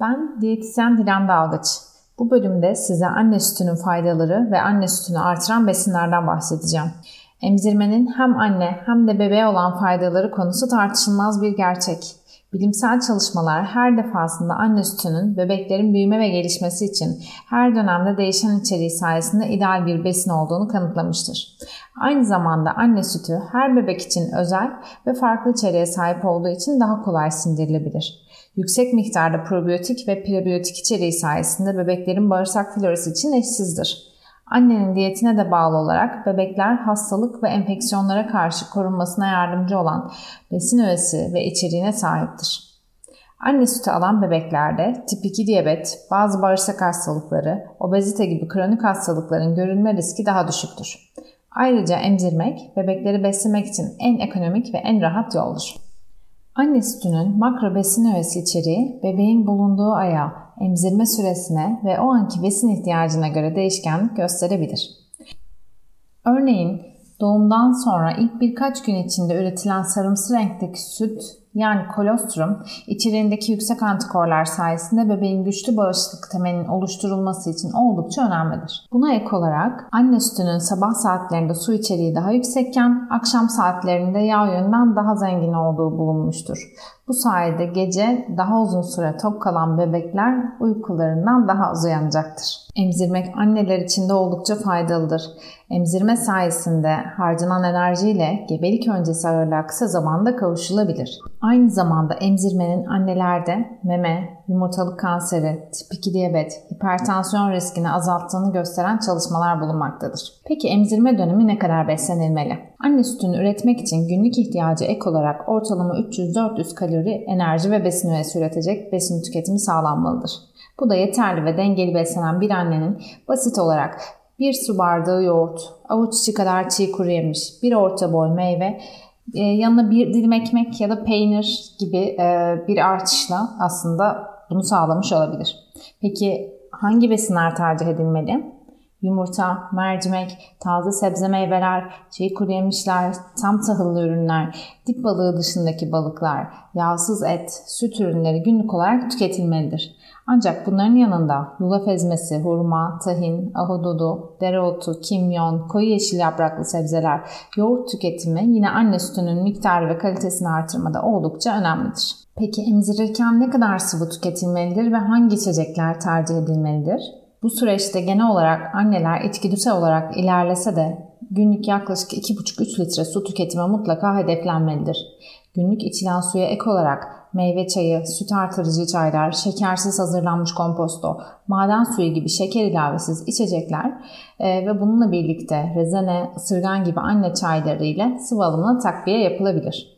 Ben diyetisyen Dilan Dalgıç. Bu bölümde size anne sütünün faydaları ve anne sütünü artıran besinlerden bahsedeceğim. Emzirmenin hem anne hem de bebeğe olan faydaları konusu tartışılmaz bir gerçek. Bilimsel çalışmalar her defasında anne sütünün bebeklerin büyüme ve gelişmesi için her dönemde değişen içeriği sayesinde ideal bir besin olduğunu kanıtlamıştır. Aynı zamanda anne sütü her bebek için özel ve farklı içeriğe sahip olduğu için daha kolay sindirilebilir. Yüksek miktarda probiyotik ve prebiyotik içeriği sayesinde bebeklerin bağırsak florası için eşsizdir. Annenin diyetine de bağlı olarak bebekler hastalık ve enfeksiyonlara karşı korunmasına yardımcı olan besin öğesi ve içeriğine sahiptir. Anne sütü alan bebeklerde tip 2 diyabet, bazı bağırsak hastalıkları, obezite gibi kronik hastalıkların görülme riski daha düşüktür. Ayrıca emzirmek, bebekleri beslemek için en ekonomik ve en rahat yoldur. Anne sütünün makro besin öğesi içeriği bebeğin bulunduğu aya, emzirme süresine ve o anki besin ihtiyacına göre değişkenlik gösterebilir. Örneğin doğumdan sonra ilk birkaç gün içinde üretilen sarımsı renkteki süt yani kolostrum içeriğindeki yüksek antikorlar sayesinde bebeğin güçlü bağışıklık temelinin oluşturulması için oldukça önemlidir. Buna ek olarak anne sütünün sabah saatlerinde su içeriği daha yüksekken akşam saatlerinde yağ yönünden daha zengin olduğu bulunmuştur. Bu sayede gece daha uzun süre tok kalan bebekler uykularından az uzayanacaktır. Emzirmek anneler için de oldukça faydalıdır. Emzirme sayesinde harcanan enerjiyle gebelik öncesi ağırlığa kısa zamanda kavuşulabilir. Aynı zamanda emzirmenin annelerde meme, yumurtalık kanseri, tip 2 diyabet, hipertansiyon riskini azalttığını gösteren çalışmalar bulunmaktadır. Peki emzirme dönemi ne kadar beslenilmeli? Anne sütünü üretmek için günlük ihtiyacı ek olarak ortalama 300-400 kalori enerji ve besin üyesi üretecek besin tüketimi sağlanmalıdır. Bu da yeterli ve dengeli beslenen bir annenin basit olarak bir su bardağı yoğurt, avuç içi kadar çiğ kuru yemiş, bir orta boy meyve, e, yanına bir dilim ekmek ya da peynir gibi e, bir artışla aslında bunu sağlamış olabilir. Peki hangi besinler tercih edilmeli? Yumurta, mercimek, taze sebze meyveler, çiğ kuru yemişler, tam tahıllı ürünler, dip balığı dışındaki balıklar, yağsız et, süt ürünleri günlük olarak tüketilmelidir. Ancak bunların yanında yulaf ezmesi, hurma, tahin, ahududu, dereotu, kimyon, koyu yeşil yapraklı sebzeler, yoğurt tüketimi yine anne sütünün miktarı ve kalitesini artırmada oldukça önemlidir. Peki emzirirken ne kadar sıvı tüketilmelidir ve hangi içecekler tercih edilmelidir? Bu süreçte genel olarak anneler içgüdüsel olarak ilerlese de günlük yaklaşık 2,5-3 litre su tüketimi mutlaka hedeflenmelidir. Günlük içilen suya ek olarak meyve çayı, süt artırıcı çaylar, şekersiz hazırlanmış komposto, maden suyu gibi şeker ilavesiz içecekler e, ve bununla birlikte rezene, ısırgan gibi anne çayları ile sıvı alımına takviye yapılabilir.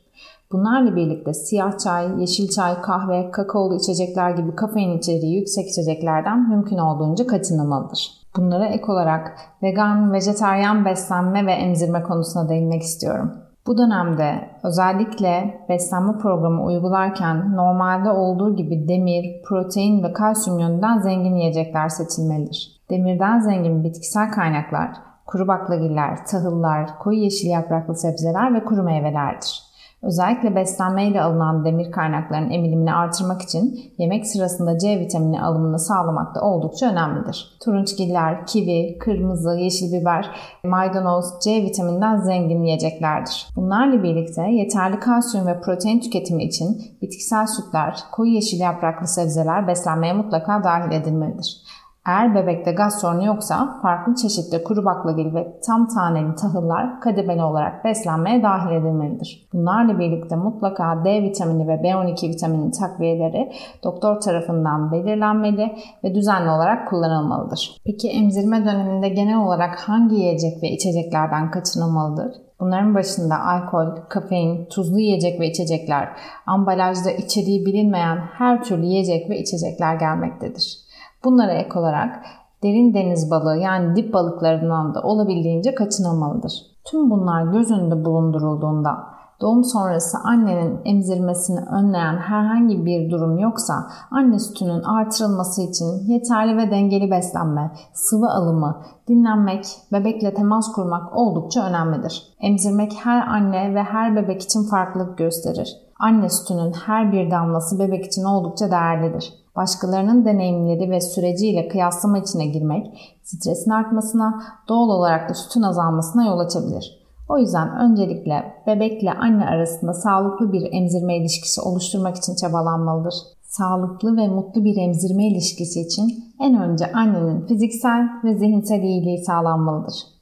Bunlarla birlikte siyah çay, yeşil çay, kahve, kakaolu içecekler gibi kafein içeriği yüksek içeceklerden mümkün olduğunca kaçınılmalıdır. Bunlara ek olarak vegan, vejeteryan beslenme ve emzirme konusuna değinmek istiyorum. Bu dönemde özellikle beslenme programı uygularken normalde olduğu gibi demir, protein ve kalsiyum yönünden zengin yiyecekler seçilmelidir. Demirden zengin bitkisel kaynaklar, kuru baklagiller, tahıllar, koyu yeşil yapraklı sebzeler ve kuru meyvelerdir. Özellikle beslenmeyle alınan demir kaynaklarının emilimini artırmak için yemek sırasında C vitamini alımını sağlamak da oldukça önemlidir. Turunçgiller, kivi, kırmızı, yeşil biber, maydanoz C vitamininden zengin yiyeceklerdir. Bunlarla birlikte yeterli kalsiyum ve protein tüketimi için bitkisel sütler, koyu yeşil yapraklı sebzeler beslenmeye mutlaka dahil edilmelidir. Eğer bebekte gaz sorunu yoksa farklı çeşitli kuru baklagil ve tam taneli tahıllar kademeli olarak beslenmeye dahil edilmelidir. Bunlarla birlikte mutlaka D vitamini ve B12 vitamini takviyeleri doktor tarafından belirlenmeli ve düzenli olarak kullanılmalıdır. Peki emzirme döneminde genel olarak hangi yiyecek ve içeceklerden kaçınılmalıdır? Bunların başında alkol, kafein, tuzlu yiyecek ve içecekler, ambalajda içeriği bilinmeyen her türlü yiyecek ve içecekler gelmektedir. Bunlara ek olarak derin deniz balığı yani dip balıklarından da olabildiğince kaçınılmalıdır. Tüm bunlar göz önünde bulundurulduğunda doğum sonrası annenin emzirmesini önleyen herhangi bir durum yoksa anne sütünün artırılması için yeterli ve dengeli beslenme, sıvı alımı, dinlenmek, bebekle temas kurmak oldukça önemlidir. Emzirmek her anne ve her bebek için farklılık gösterir. Anne sütünün her bir damlası bebek için oldukça değerlidir. Başkalarının deneyimleri ve süreciyle kıyaslama içine girmek, stresin artmasına, doğal olarak da sütün azalmasına yol açabilir. O yüzden öncelikle bebekle anne arasında sağlıklı bir emzirme ilişkisi oluşturmak için çabalanmalıdır. Sağlıklı ve mutlu bir emzirme ilişkisi için en önce annenin fiziksel ve zihinsel iyiliği sağlanmalıdır.